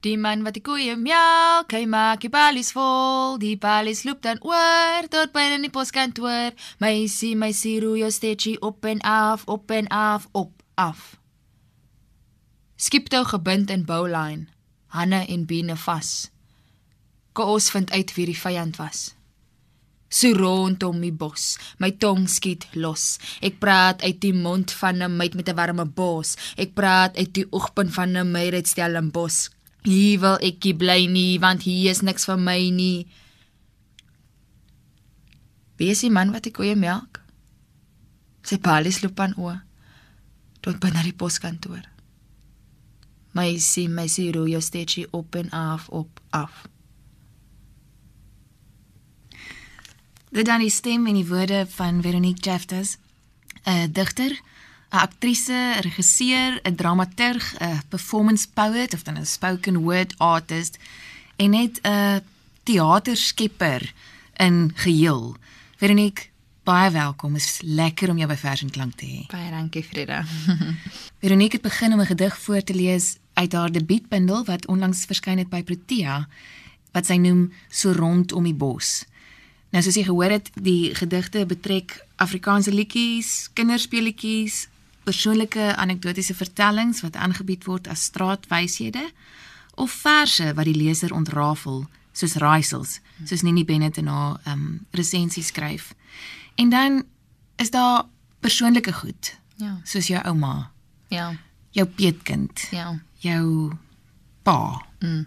Die man wat die koeie melk, hy maak die balies vol. Die balies loop dan oor tot by in die poskantoor. Meisie, meisie, roei jou steetjie op en af, op en af, op, af. Skiptou gebind in bowline, Hanne en Biene vas. Koos vind uit wie die vyand was. So rondom die bos, my tong skiet los. Ek praat uit die mond van 'n meid met 'n warme bos. Ek praat uit die oogpunt van 'n meid uit Stellenbosch. Hier wil ek nie bly nie, want hier is niks vir my nie. Wie is die man wat ek koeie melk? Sy palies loop aan oor. Tot by na die poskantoor. My sien my sien rooi jou steetjie op en af op af. Dit dan die stem en die woorde van Veronique Jeffers, 'n digter, 'n aktrise, regisseur, 'n dramaturg, 'n performance poet of dan 'n spoken word artist en net 'n teaterskepper in geheel. Veronique, baie welkom. Dit is lekker om jou by Vers en Klank te hê. Baie dankie Frida. Veronique het begin om 'n gedig voor te lees uit haar debuutbundel wat onlangs verskyn het by Protea wat sy noem So rondom die bos. Nou soos jy gehoor het, die gedigte betrek Afrikaanse liedjies, kinderspeletjies, persoonlike anekdotiese vertellings wat aangebied word as straatwyshede of verse wat die leser ontrafel soos raaisels, soos Nini Bennett in haar um, resensie skryf. En dan is daar persoonlike goed, Ja. soos jou ouma, Ja. jou peetkind, Ja. jou pa. Mm.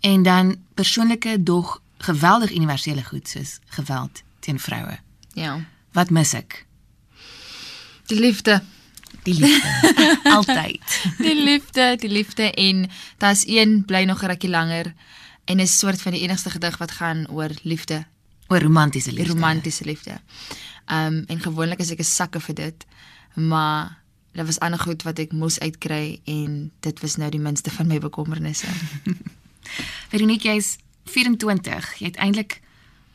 En dan persoonlike dog geweldig universele goed soos geweld teen vroue. Ja. Wat mis ek? Die liefde. Die liefde. Altyd. Die liefde, die liefde en daar's een bly nog 'n rukkie langer en is soort van die enigste gedig wat gaan oor liefde, Oor romantiese liefde. romantiese liefde. Um en gewoonlik is ek 'n sakke vir dit, maar daar was ander goed wat ek moes uitkry en dit was nou die minste van my bekommernisse. Veronique, jy's 24. Jy het eintlik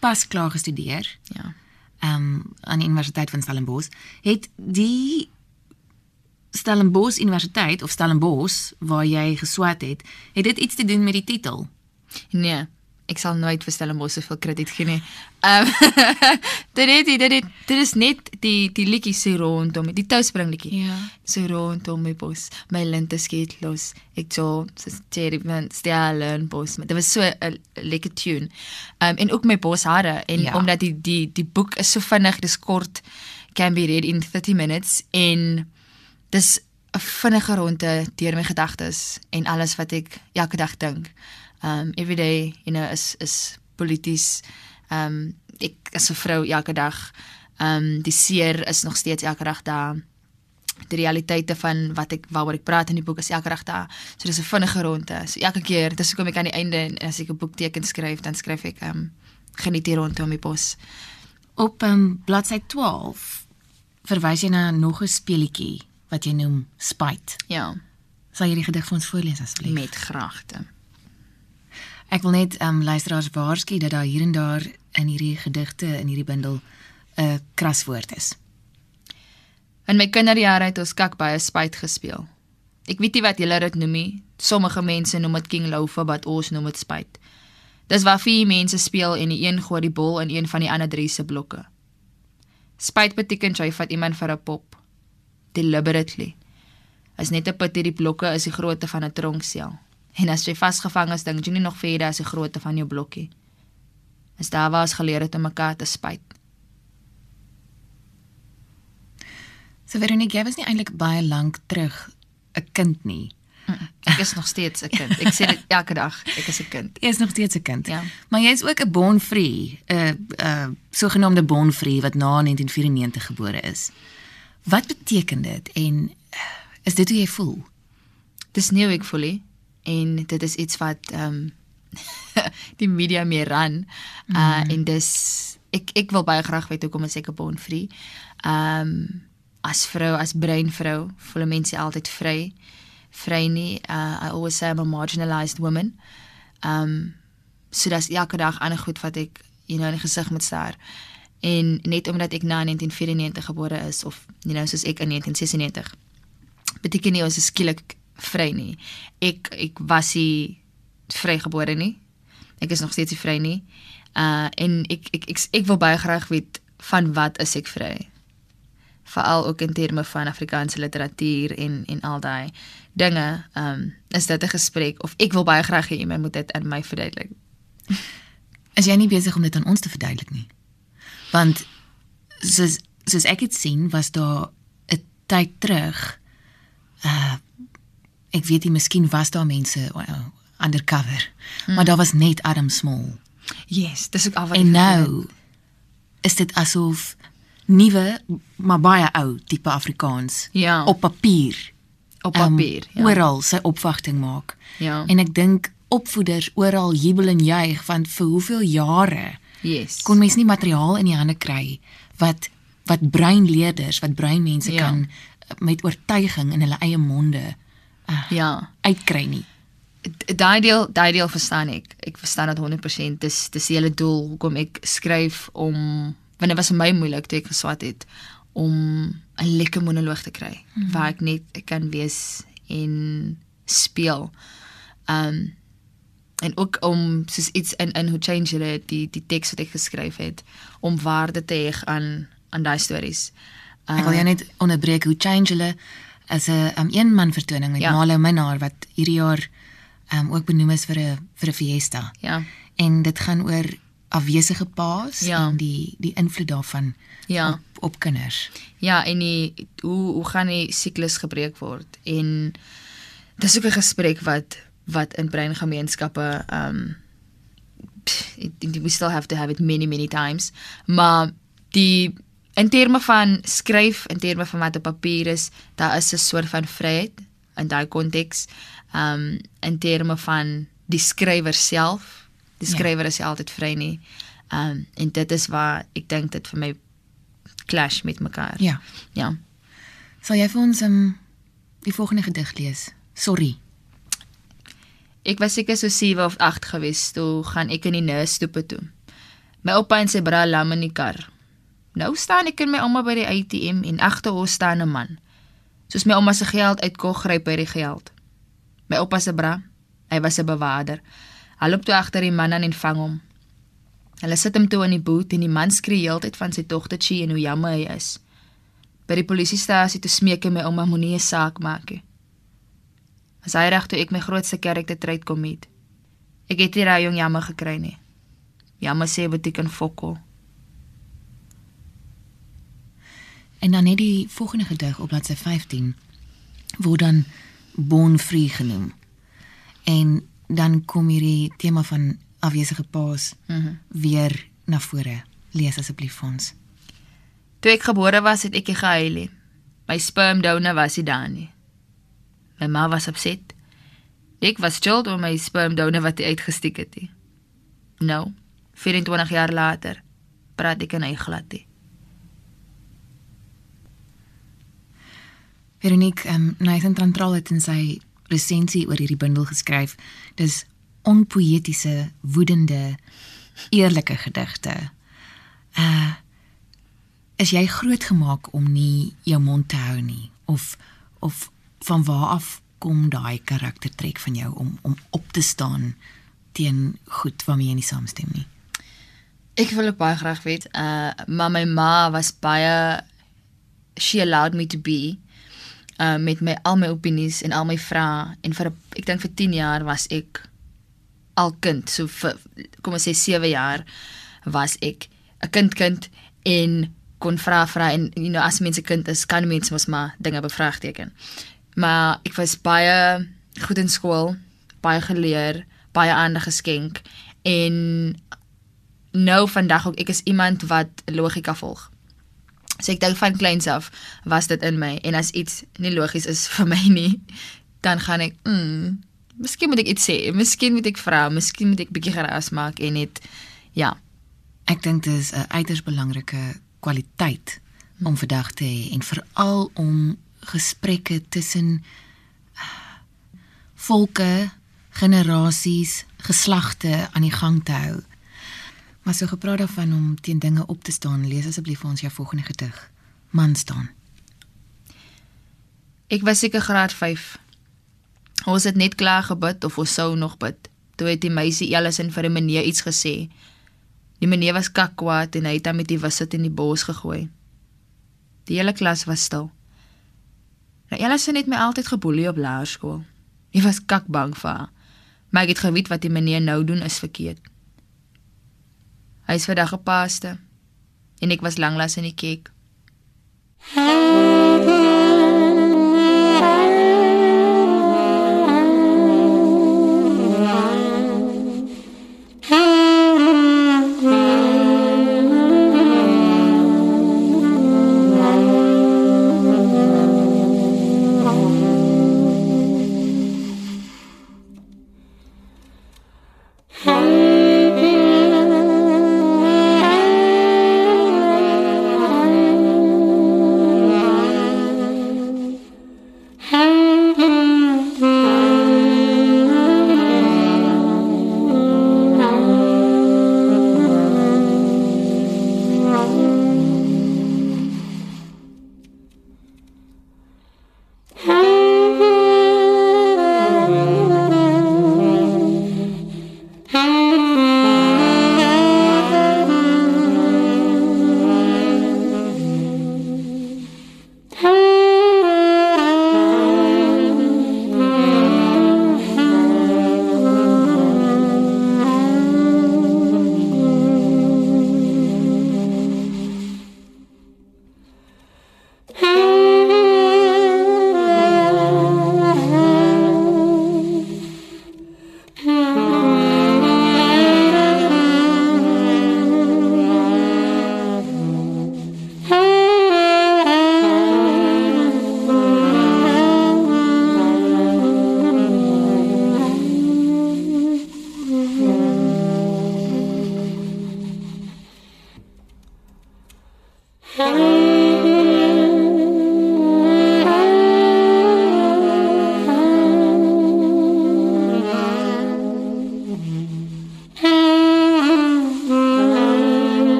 pas klaar gestudeer Ja. um, aan die Universiteit van Stellenbosch. Het die Stellenbosch Universiteit of Stellenbosch waar jy geswat het, het dit iets te doen met die titel? Nee, ek sal nooit vir Stellenbosch soveel krediet gee nie. Ehm dit het dit het dit is net die die liedjie se rondom die touspring liedjie. Ja. So rondom my bos, my lente skiet los. Ek so so sterry van Stellenbosch. Dit was so 'n lekker tune. Ehm um, en ook my boshare en Ja. ja. omdat die die die boek is so vinnig, dis kort can be read in 30 minutes en dis 'n vinnige ronde deur my gedagtes en alles wat ek elke dag dink. Um every day, you know, is is polities. Um ek as 'n vrou elke dag. Um die seer is nog steeds elke dag daar. Die realiteite van wat ek waaroor ek praat in die boek is elke dag daar. So dis 'n vinnige ronde. So elke keer, dis hoekom ek aan die einde en as ek 'n boek teken skryf, dan skryf ek um geniet die ronde om die bos. Op um, bladsy 12 verwys jy na nog 'n speletjie wat jy noem Spite. Ja, Sal jy die gedig vir ons voorlees asseblief? met graagte. Ek wil net um, luisteraars waarsku dat daar hier en daar in hierdie gedigte in hierdie bundel 'n kraswoord is. In my kinderjare het ons kak baie spyt gespeel. Ek weet nie wat julle dit noem nie. Sommige mense noem dit King Loafer, wat ons noem dit spyt. Dis waar vier mense speel en die een gooi die bal in een van die ander drie se blokke. Spyt beteken jy vat iemand vir 'n pop. Deliberately. As net 'n pity die blokke is die grootte van 'n tronksel. En as jy vasgevang is, dink jy nie nog verder as die grootte van jou blokkie. Is daar waar ons geleer het om mekaar te spyt. So Veronique, jy was nie eintlik baie lank terug 'n kind nie. Ek is nog steeds 'n kind. Ek sê dit elke dag. Ek is 'n kind. Jy is nog steeds 'n kind. Ja. Maar jy is ook 'n born free, 'n 'n sogenaamde born free wat na 1994 gebore is. Wat beteken dit en eh, is dit hoe jy voel? Dis nie hoe ek voel nie en dit is iets wat ehm um, die media meer ran. Uh mm. en dis ek ek wil baie graag weet hoekom is ek 'n born free. Ehm um, as vrou, as breinvrou, voel mense altyd vry. Vry nie. Uh I always say I'm a marginalized woman. Ehm um, so dis elke dag ander goed wat ek you know in die gesig moet staar. En net omdat ek na 1994 gebore is of you know soos ek in 1996 beteken nie ons is skielik vry nie. Ek ek was nie vrygebore nie. Ek is nog steeds nie vry nie. Uh en ek ek ek, ek wil baie graag weet van wat is ek vry? Veral ook in terme van Afrikaanse literatuur en en al daai dinge. Um is dit 'n gesprek of ek wil baie graag hê iemand moet dit aan my verduidelik. Is jy nie besig om dit aan ons te verduidelik nie? Want soos soos ek dit sien, was daar 'n tyd terug uh ek weet nie, miskien was daar mense uh, undercover, hmm. maar daar was net Adam Small. Yes, dis ook al wat En nou is dit asof nuwe maar baie ou tipe Afrikaans Ja. op papier op ehm, papier, ja. oral sy opwagting maak. Ja. En ek dink opvoeders oral jubel en juig want vir hoeveel jare yes. kon mens nie materiaal in die hande kry wat wat breinleerders, wat breinmense Ja. kan eh, met oortuiging in hulle eie monde ja. uitkry nie. Daai deel, daai deel verstaan ek. Ek verstaan dit 100%. Dis dis die hele doel hoekom ek skryf om want dit was vir my moeilik toe ek geswat het om 'n lekker monoloog te kry mm -hmm. waar ek net kan wees en speel. Um en ook om soos iets in in hoe change it die die teks wat ek geskryf het om waarde te heg aan aan daai stories. Ek wil jou net onderbreek hoe change hulle as 'n um, een man vertoning met Ja. ja. Malo Minnar wat hierdie jaar um, ook benoem is vir 'n vir 'n fiesta. Ja. En dit gaan oor afwesige paas Ja. en die die invloed daarvan Ja. op op kinders. Ja, en die hoe hoe gaan die siklus gebreek word? En dis ook 'n gesprek wat wat in breingemeenskappe um it- we still have to have it many many times. Maar die in terme van skryf, in terme van wat op papier is, daar is 'n soort van vryheid in daai konteks. Um in terme van die skrywer self. Die Ja. skrywer is nie altyd vry nie. Um en dit is waar ek dink dit vir my clash met mekaar. Ja. Ja. Sal jy vir ons um, die volgende gedig lees? Sorry. Ek was seker so 7 of 8 gewees toe gaan ek in die nursestoepe toe. My oupa en sy bra lam in die kar. Nou staan ek in my ouma by die ATM en agter ons staan 'n man. Soos my ouma se geld uitkog, gryp hy die geld. My oupa se bra, hy was 'n bewaarder. Hy loop toe agter die man aan en vang hom. Hulle sit hom toe in die boot en die man skree heeltyd van sy dogtertjie en hoe jammer hy is. By die polisiestasie toe smeek hy my ouma moenie 'n saak maak nie. As hy reg toe ek my grootste karakter treit kom met. Ek het nie daai jong jammer gekry nie. Jammer sê beteken fokol. En dan net die volgende gedig op bladsy 15 word dan Born Free genoem. En dan kom hierdie tema van afwesige paas. Mm weer na vore. Lees asseblief vir ons. Toe ek gebore was, het ek gehuil. My sperm donor was nie daar nie. My ma was opset. Ek was skuld oor my sperm donor wat hy uitgestiek het. nie. Nou, 24 jaar later, praat ek en hy glad nie. Veronique, um, Nathan Trantral het in sy resensie oor hierdie bundel geskryf. Dis onpoëtiese, woedende, eerlike gedigte. Uh is jy grootgemaak om nie jou mond te hou nie of of van waar af kom daai karaktertrek van jou om om op te staan teen goed waarmee jy nie saamstem nie? Ek wil baie graag weet, uh maar my ma was baie she allowed me to be uh met my al my opinies en al my vrae en vir ek dink vir 10 jaar was ek al kind. So vir kom ons sê 7 jaar was ek 'n kind kind en kon vra vra en you know as mense kind is kan mense mos maar dinge bevraagteken. Maar ek was baie goed in skool, baie geleer, baie aandag geskenk en nou vandag ook ek is iemand wat logika volg. So ek dink van kleins af was dit in my en as iets nie logies is vir my nie, dan gaan ek, mm, miskien moet ek iets sê, miskien moet ek vra, miskien moet ek bietjie geraas maak en net ja, Ek dink dit is 'n uiters belangrike kwaliteit om vandag te hê en veral om gesprekke tussen ah, volke, generasies, geslagte aan die gang te hou. Maar so gepraat daarvan om teen dinge op te staan, lees asseblief vir ons jou volgende gedig. Man staan. Ek was seker graad 5. Ons het net klaar gebid of ons sou nog bid. Toe het die meisie Ellison vir 'n meneer iets gesê. Die meneer was kakkwaad en hy het hom met die wisset in die bos gegooi. Die hele klas was stil. Nou Ellison het my altyd geboelie op laerskool. Ek was kakbang vir haar. Maar ek het geweet wat die meneer nou doen is verkeerd. Hy is vandag gepaaste en ek was lanklaas in die kerk. Jy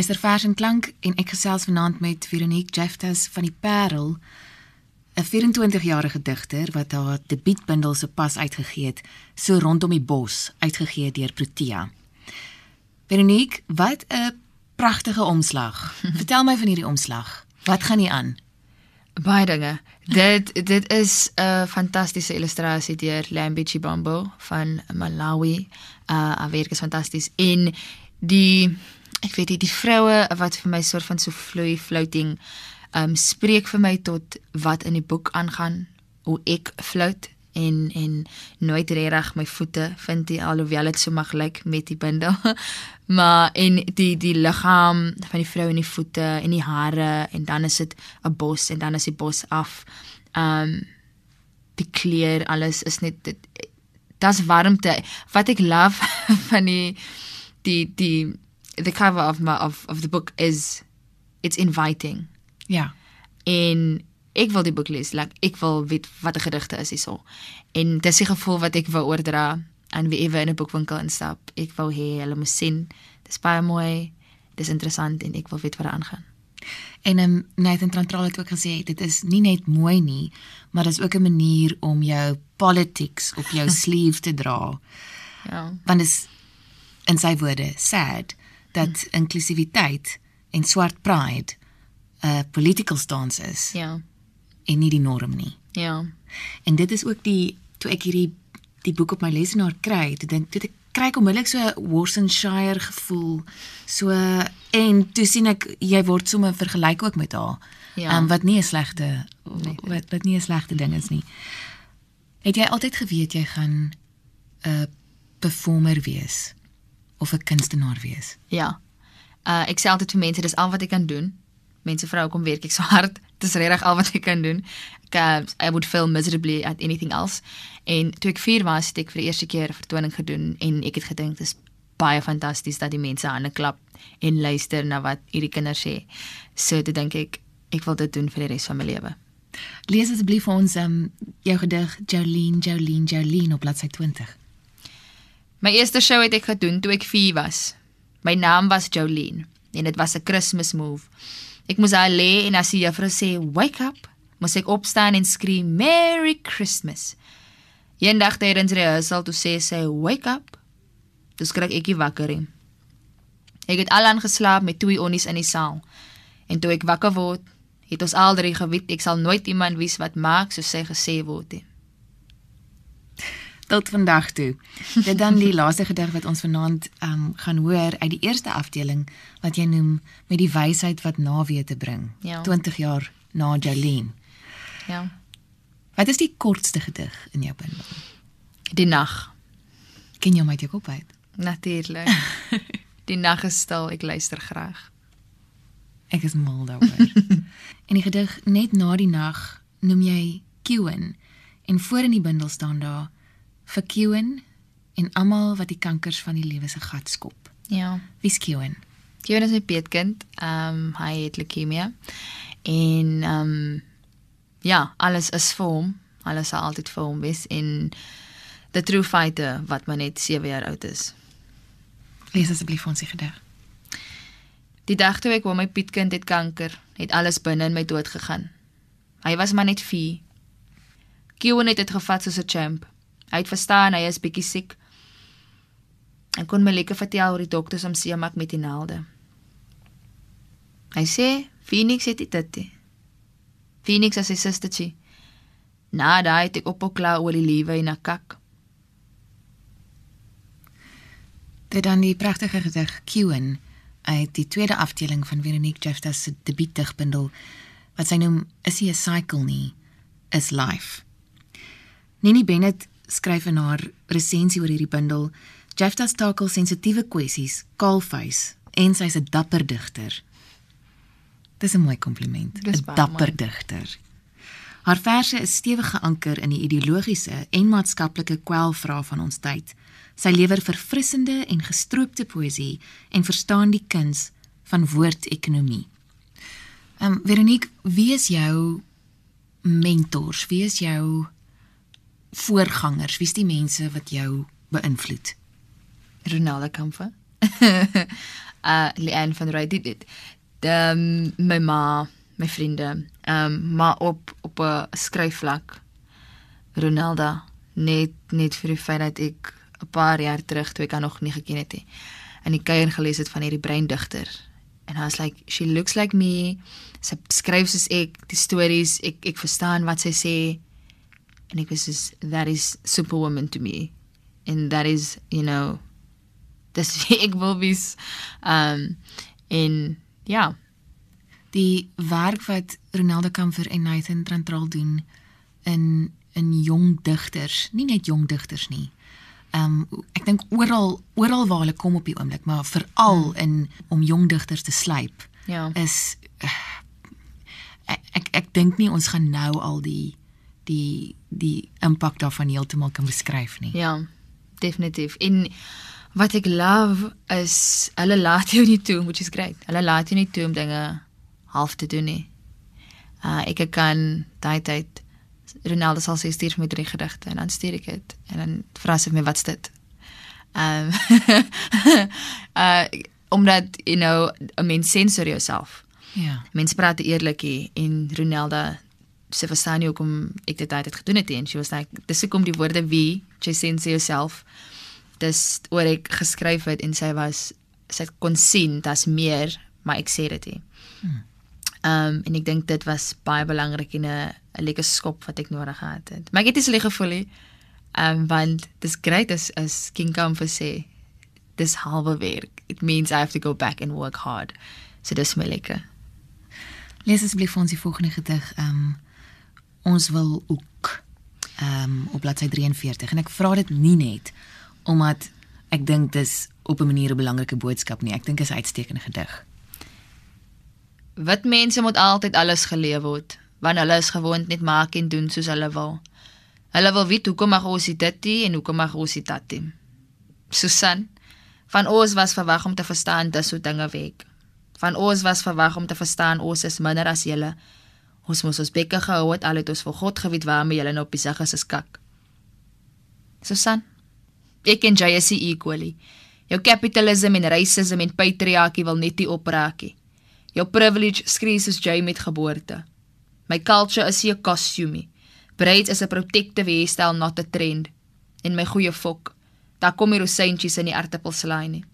luister vers en klank en ek gesels vanaand met Veronique Jeftas van die Parel, 'n 24-jarige digter wat haar debuutbundel se pas uitgegee het, so rondom die bos, uitgegee deur Protea. Veronique, wat 'n pragtige omslag. Vertel my van hierdie omslag. Wat gaan hier aan? Baie dinge. Dit dit is 'n fantastiese illustrasie deur Lambichi Bombo van Malawi. Uh haar werk is fantasties en die ek weet nie die vroue wat vir my soort van so vloei floating um spreek vir my tot wat in die boek aangaan, hoe ek float en en nooit reg my voete vind die alhoewel dit so mag lyk met die bindel maar en die die liggaam van die vrou en die voete en die hare en dan is dit 'n bos en dan is die bos af. Um die kleur alles is net dit das warmte wat ek love van die die die the cover of my of of the book is it's inviting. Ja. en ek wil die boek lees like ek wil weet wat 'n gedigte is hierso. En dis die gevoel wat ek wou oordra aan wie ewe in 'n boekwinkel instap. Ek wou hê hulle moet sien dis baie mooi dis interessant en ek wil weet wat daar aangaan. En um, Nathan Trantral het ook gesê dit is nie net mooi nie, maar dit is ook 'n manier om jou politics op jou sleeve te dra. ja. Want dit is in sy woorde sad dat inklusiwiteit en swart pride 'n political stance is ja en nie die norm nie. ja En dit is ook die toe ek hierdie die boek op my lesenaar kry, toe dink toe ek kry ek onmiddellik so 'n Worcestershire gevoel. So en toe sien ek jy word sommer vergelyk ook met haar. Ja. Um, wat nie 'n slegte wat wat nie 'n slegte ding is nie. Het jy altyd geweet jy gaan 'n performer wees of 'n kunstenaar wees? Ja. Uh ek sê altyd vir mense dis al wat ek kan doen. Mense vra hoekom werk ek so hard? Dis regtig al wat ek kan doen. Ek uh, I would fail miserably at anything else. En toe ek 4 was, het ek vir die eerste keer 'n vertoning gedoen en ek het gedink dis baie fantasties dat die mense hande klap en luister na wat hierdie kinders sê. So toe dink ek ek wil dit doen vir die res van my lewe. Lees asseblief vir ons um, jou gedig Jolene Jolene Jolene op bladsy 20. My eerste show het ek gedoen toe ek 4 was. My naam was Jolene en dit was 'n Christmas move. Ek moes daar lê en as die juffrou sê wake up, moes ek opstaan en skree Merry Christmas. Eendag tydens rehearsal toe sê sy wake up. Toe skrik ek wakker. He. Ek het al aan geslaap met twee onnies in die saal. En toe ek wakker word, het ons al drie geweet ek sal nooit iemand wees wat maak soos sy gesê word nie. Tot vandag toe. Dit dan die laaste gedig wat ons vanaand um, gaan hoor uit die eerste afdeling wat jy noem met die wysheid wat nawete bring. Ja. 20 jaar na Jolene. Ja. Wat is die kortste gedig in jou bundel? Die nag. Ken jy hom uit jou kop uit? Natuurlik. Die nag is stil, ek luister graag. Ek is mal daaroor. en die gedig net na die nag noem jy Kewen en voor in die bundel staan daar vir Kewen en almal wat die kankers van die lewe se gat skop. Ja. Wie's Kewen? Kevin is my peetkind. Ehm um, hy het leukemie. En ehm um, ja, alles is vir hom. Alles sal altyd vir hom wees en the true fighter wat maar net 7 jaar oud is. Lees asseblief ons die gedig. Die dag toe ek hoor my peetkind het kanker, het alles binne in my dood gegaan. Hy was maar net 4. Kevin het dit gevat soos 'n champ. Hy het verstaan hy is bietjie siek. En kon my lekker vertel oor die dokters om seemak met die naalde. Hy sê Phoenix het dit dit. Phoenix as sy sustertjie. Na daai het ek op op klaar oor die liewe en 'n kak. Dit dan die pragtige gedig Kewen uit die tweede afdeling van Veronique Jeffers se debuutdigbundel wat sy noem Is he a cycle nie is life. Nini Bennett skryf in haar resensie oor hierdie bundel Jeffers takel sensitiewe kwessies, kaalvuis en sy's 'n dapper digter. Dis 'n mooi kompliment, 'n dapper digter. Haar verse is stewig geanker in die ideologiese en maatskaplike kwelvrae van ons tyd. Sy lewer verfrissende en gestroopte poësie en verstaan die kuns van woordekonomie. Ehm um, Veronique, wie is jou mentors? Wie is jou voorgangers? Wie's die mense wat jou beïnvloed? Ronaldo Kampe. uh Leanne van Rey dit dit. De my ma, my vriende. Ehm um, maar op op 'n skryfvlak Ronaldo net net vir die feit dat ek 'n paar jaar terug toe ek haar nog nie geken het nie. In die kuier gelees het van hierdie breindigter. En I was like she looks like me. Sy skryf soos ek, die stories, ek ek verstaan wat sy sê. En ek was soos that is superwoman to me. And that is, you know, dis wie ek wil wees. Um en ja, Die werk wat Ronaldo Kamfer en Nathan Trantral doen in in jong digters, nie net jong digters nie. Ehm um, ek dink oral oral waar hulle kom op die oomblik, maar veral in om jong digters te slyp ja. is ek ek, ek dink nie ons gaan nou al die die die impak daarvan heeltemal kan beskryf nie. Ja, definitief. En wat ek love is hulle laat jou nie toe, which is great. Hulle laat jou nie toe om dinge half te doen nie. Uh ek kan daai tyd Ronaldo sal sê stuur vir my drie gedigte en dan stuur ek dit en dan vra sy my wat's dit. Um uh omdat you know 'n mens sensor jouself. Ja. Mense praat eerlik hier en Ronaldo se verstaan nie hoekom ek dit altyd gedoen het nie. En she was like, dis hoekom die woorde wie, jy sense yourself. Dis oor ek geskryf het en sy was sy kon sien dat's meer, maar ek sê dit nie. Ehm um, en ek dink dit was baie belangrik en 'n 'n lekker skop wat ek nodig gehad het. Maar ek het nie so lekker gevoel nie. Um want dis great as as King Comfort sê dis halwe werk. It means I have to go back and work hard. So dis my lekker. Lees asseblief vir ons die volgende gedig. Um ons wil ook um op bladsy 43 en ek vra dit nie net omdat ek dink dis op 'n manier 'n belangrike boodskap nie. Ek dink is uitstekende gedig. Wit mense moet altyd alles geleef word, want hulle is gewoond net maak en doen soos hulle wil. Hulle wil weet hoekom mag ons dit nie en hoekom mag ons dit nie. Susan, van ons was verwag om te verstaan dat so dinge werk. Van ons was verwag om te verstaan ons is minder as julle. Ons moes ons bekke gehou het al het ons vir God geweet waarmee julle nou besig is as kak. Susan, ek en jy is equally. Jou capitalism en racism en patriargie wil net nie opraak nie. Jou privilege skree soos jy met geboorte. My culture is nie 'n costume. Braids is 'n protective hairstyle not a trend. En my goeie fok, daar kom hier rosientjies in die aartappelslaai nie.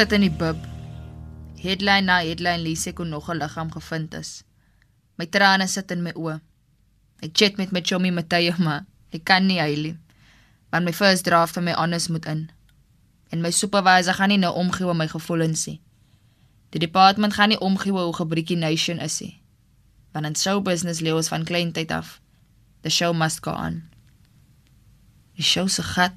Sit in die bib. Headline na headline lees ek hoe nog 'n liggaam gevind is. My trane sit in my oë. Ek chat met my chommy Matthys, maar ek kan nie huil nie. Want my first draft van my honors moet in. En my supervisor gaan nie nou omgee oor my gevoelens nie. Die departement gaan nie omgee oor hoe gebriekie nation is nie. Want in show business lewe ons van kleintyd af. The show must go on. Die show se gat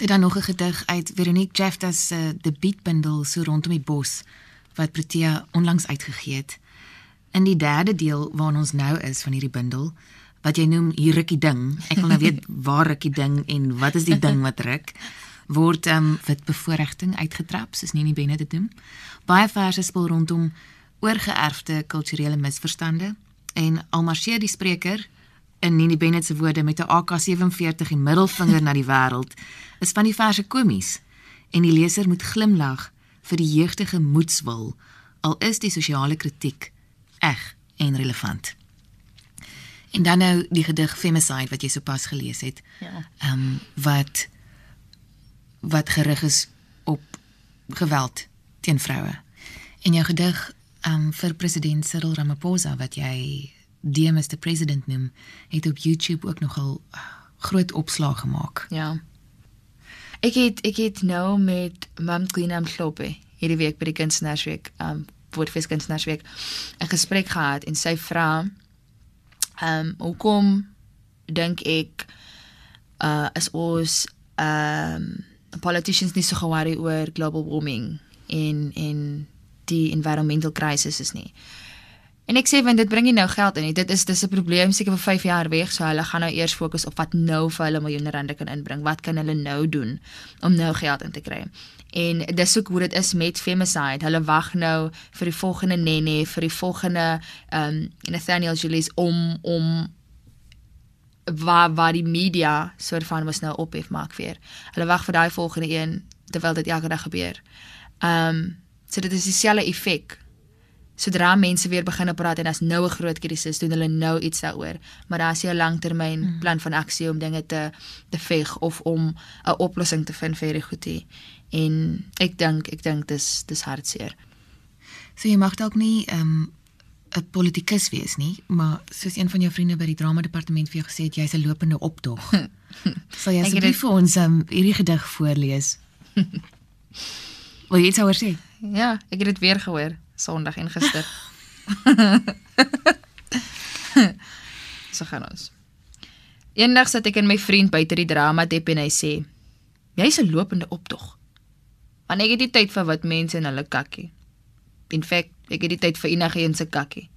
Dit dan nog 'n gedig uit Veronique Jeffta se uh, debuutbundel so rondom die bos wat Protea onlangs uitgegee het. In die derde deel waarna ons nou is van hierdie bundel wat jy noem hier rukkie ding. Ek wil nou weet waar rukkie ding en wat is die ding wat ruk? Word ehm um, wit bevoordiging uitgetrap, soos Nini Benne dit noem. Baie verse speel rondom oorgeerfde kulturele misverstande en al marseer die spreker in Nini Bennett se woorde met 'n AK47 en middelvinger na die wêreld is van die verse komies en die leser moet glimlag vir die jeugdige moedswil al is die sosiale kritiek eg en relevant. En dan nou die gedig Femicide wat jy sopas gelees het. Ja. Ehm um, wat wat gerig is op geweld teen vroue. En jou gedig ehm um, vir president Cyril Ramaphosa wat jy Demis the President noem, het op YouTube ook nogal uh, groot opslag gemaak. Ja. Ek het ek het nou met Mam Klina Mhlope hierdie week by die Kunstenaarsweek, um Woordfees Kunstenaarsweek 'n gesprek gehad en sy vra um hoekom dink ek uh as ons um politicians nie so gewaarig oor global warming en en die environmental crisis is nie. En ek sê want dit bring nie nou geld in nie. Dit is dis 'n probleem seker vir 5 jaar weg, so hulle gaan nou eers fokus op wat nou vir hulle miljoene rande kan inbring. Wat kan hulle nou doen om nou geld in te kry? En dis ook hoe dit is met Femicide. Hulle wag nou vir die volgende Nene, vir die volgende ehm um, Nathaniel Julius om om waar waar die media soort van was nou ophef maak weer. Hulle wag vir daai volgende een terwyl dit elke dag gebeur. Ehm um, so dit is dieselfde effek sodra mense weer begin praat en as nou 'n groot krisis doen hulle nou iets daaroor. Maar daar is 'n langtermyn hmm. plan van aksie om dinge te te veg of om 'n oplossing te vind vir hierdie goedie. En ek dink ek dink dis dis hartseer. So jy mag dalk nie ehm um, 'n politikus wees nie maar soos een van jou vriende by die drama departement vir jou gesê het jy's 'n lopende optog. Sal jy asseblief vir ons um, hierdie gedig voorlees? Wil jy iets oor sê? Ja ek het dit weer gehoor Sondag en gister. so gaan ons. Eendag sit ek en my vriend buite die drama dep en hy sê: "Jy's 'n lopende optog." Want ek het nie tyd vir wat mense in hulle kakkie. In feite, ek het nie tyd vir enige een se kakkie.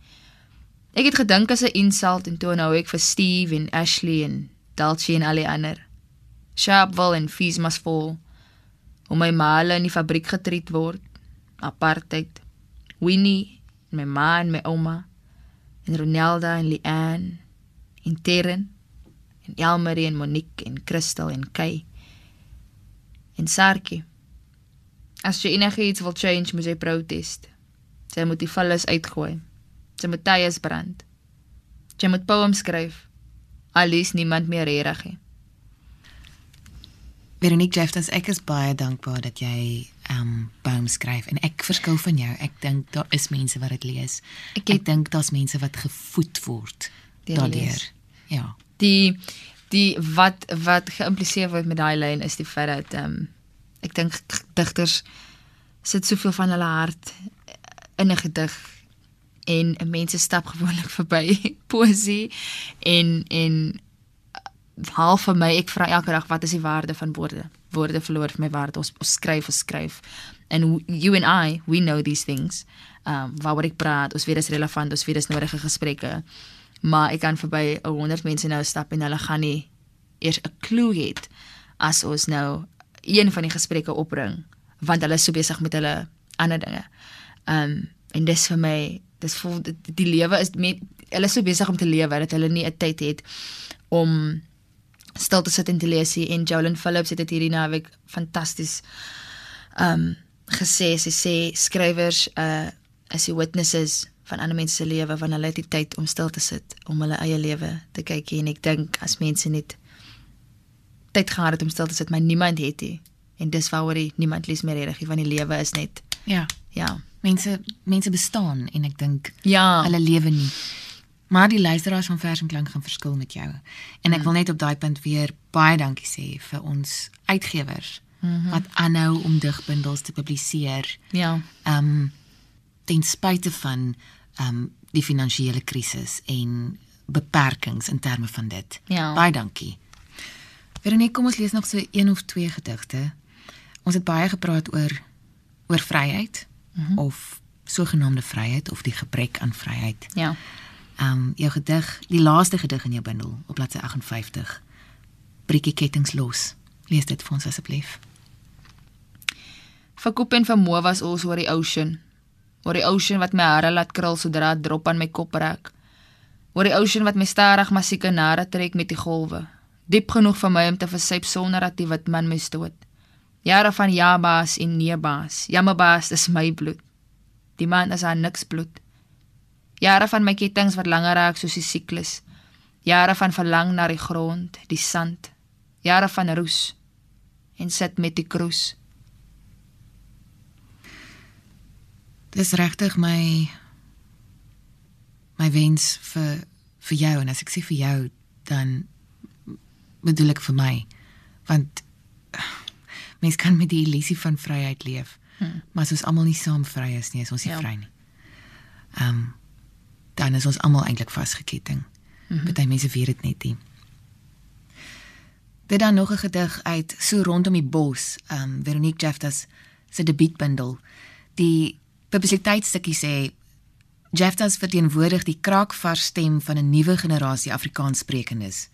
Ek het gedink as 'n insult en toe nou ek vir Steve en Ashley en Dulcie en al die ander. Sharpville en Fees must fall. Om my maale in die fabriek getreed word. Apartheid. Winnie, my ma en my ouma, en Ronelda en Lian, en Terren, en Elmarie en Monique en Christel en Kay. En Sarkie. As jy enigiets wil change, moet jy protest. Jy moet die vullis uitgooi. Jy moet tyres brand. Jy moet poems skryf. Alles niemand meer reg nie. Veronique Jeffers, ek is baie dankbaar dat jy um poem skryf en ek verskil van jou. Ek dink daar is mense wat dit lees. Ek, ek dink daar's mense wat gevoed word daardeur. Ja. Die die wat wat geïmpliseer word met daai lyn is die feit dat um ek dink digters sit soveel van hulle hart in 'n gedig en mense stap gewoonlik verby poesie en en half vir my ek vra elke dag wat is die waarde van woorde? Woorde verloor vir my waarde. Ons, ons skryf ons skryf. And you and I we know these things. Um waaroor ek praat ons weet dit is relevant ons weet dit is nodige gesprekke. Maar ek kan verby 100 mense nou stap en hulle gaan nie eers 'n klou het as ons nou een van die gesprekke opbring want hulle is so besig met hulle ander dinge. Um en dis vir my dis voel die, die lewe is met hulle is so besig om te lewe dat hulle nie 'n tyd het om stil te sit en te lees en Jolyn Phillips het dit hierdie naweek fantasties um gesê sy sê skrywers uh as die witnesses van ander mense se lewe wanneer hulle het die tyd om stil te sit om hulle eie lewe te kyk en ek dink as mense net tyd gehad het om stil te sit, maar niemand het nie. En dis waaroor die niemand lees meer regtig van die lewe is net. Ja. Ja. Mense mense bestaan en ek dink Ja. hulle lewe nie. Maar die luisteraars van Vers en Klank gaan verskil met jou. En ek wil net op daai punt weer baie dankie sê vir ons uitgewers mm -hmm. wat aanhou om digbundels te publiseer. Ja. Ehm um, ten spyte van ehm um, die finansiële krisis en beperkings in terme van dit. Ja. Baie dankie. Veronique, kom ons lees nog so een of twee gedigte. Ons het baie gepraat oor oor vryheid mm -hmm. of sogenaamde vryheid of die gebrek aan vryheid. Ja. Ehm um, jou gedig, die laaste gedig in jou bundel op bladsy 58. Briekie kettings los. Lees dit vir ons asseblief. Vir Koop en vermoë was ons oor die ocean. Oor die ocean wat my hare laat krul sodra dit drop aan my kop raak. Oor die ocean wat my stadig maar seker nare trek met die golwe. Diep genoeg vir my om te versyp sonder dat die wit man my stoot. Jare van ja baas en nee baas. Jammer baas, dis my bloed. Die man is aan niks bloed. Jare van my kettinge wat langer raak soos die siklus. Jare van verlang na die grond, die sand. Jare van roes en sit met die kroes. Dis regtig my my wens vir vir jou en as ek sê vir jou dan bedoel ek vir my want mens kan met die illusie van vryheid leef hmm. maar as ons almal nie saam vry is nie is ons nie Ja. vry nie. Ehm um, dan is ons almal eintlik vasgeketting. Mm -hmm. Party mense weet dit net nie. Dit dan nog 'n gedig uit So rondom die bos, ehm um, Veronique Jefftas se debuutbundel. Die publisiteitsstukkie sê Jefftas verteenwoordig die kraakvars stem van 'n nuwe generasie Afrikaanssprekendes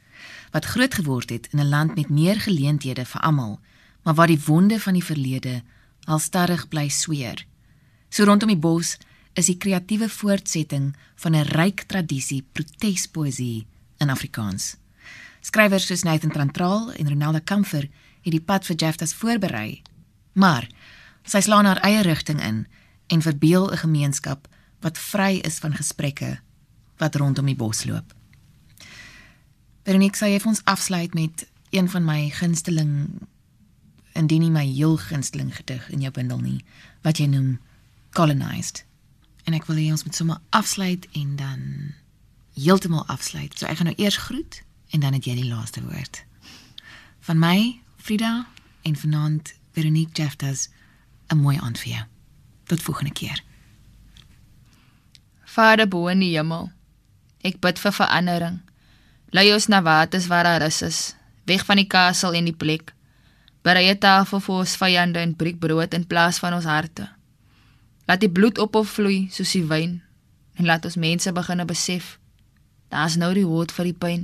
wat groot geword het in 'n land met meer geleenthede vir almal, maar waar die wonde van die verlede al stadig bly sweer. So rondom die bos is die kreatiewe voortsetting van 'n ryk tradisie protespoesie in Afrikaans. Skrywers soos Nathan Trantraal en Ronaldo Kamfer het die pad vir Jefftas voorberei, maar sy slaan haar eie rigting in en verbeel 'n gemeenskap wat vry is van gesprekke wat rondom die bos loop. Veronique, jy vir ons afsluit met een van my gunsteling indien nie my heel gunsteling gedig in jou bundel nie, wat jy noem Colonized. En ek wil hê ons moet sommer afsluit en dan heeltemal afsluit. So ek gaan nou eers groet en dan het jy die laaste woord. Van my, Frida en vanaand Veronique Jefftas, 'n mooi aand vir jou. Tot volgende keer. Vader bo in die hemel. Ek bid vir verandering. Lei ons na waters waar daar rus is, weg van die kasel en die plek. Berei 'n tafel vir ons vyande en breek brood in plaas van ons harte. Laat die bloed ophou vloei soos die wyn en laat ons mense begine besef. Daar's nou die woord vir die pyn.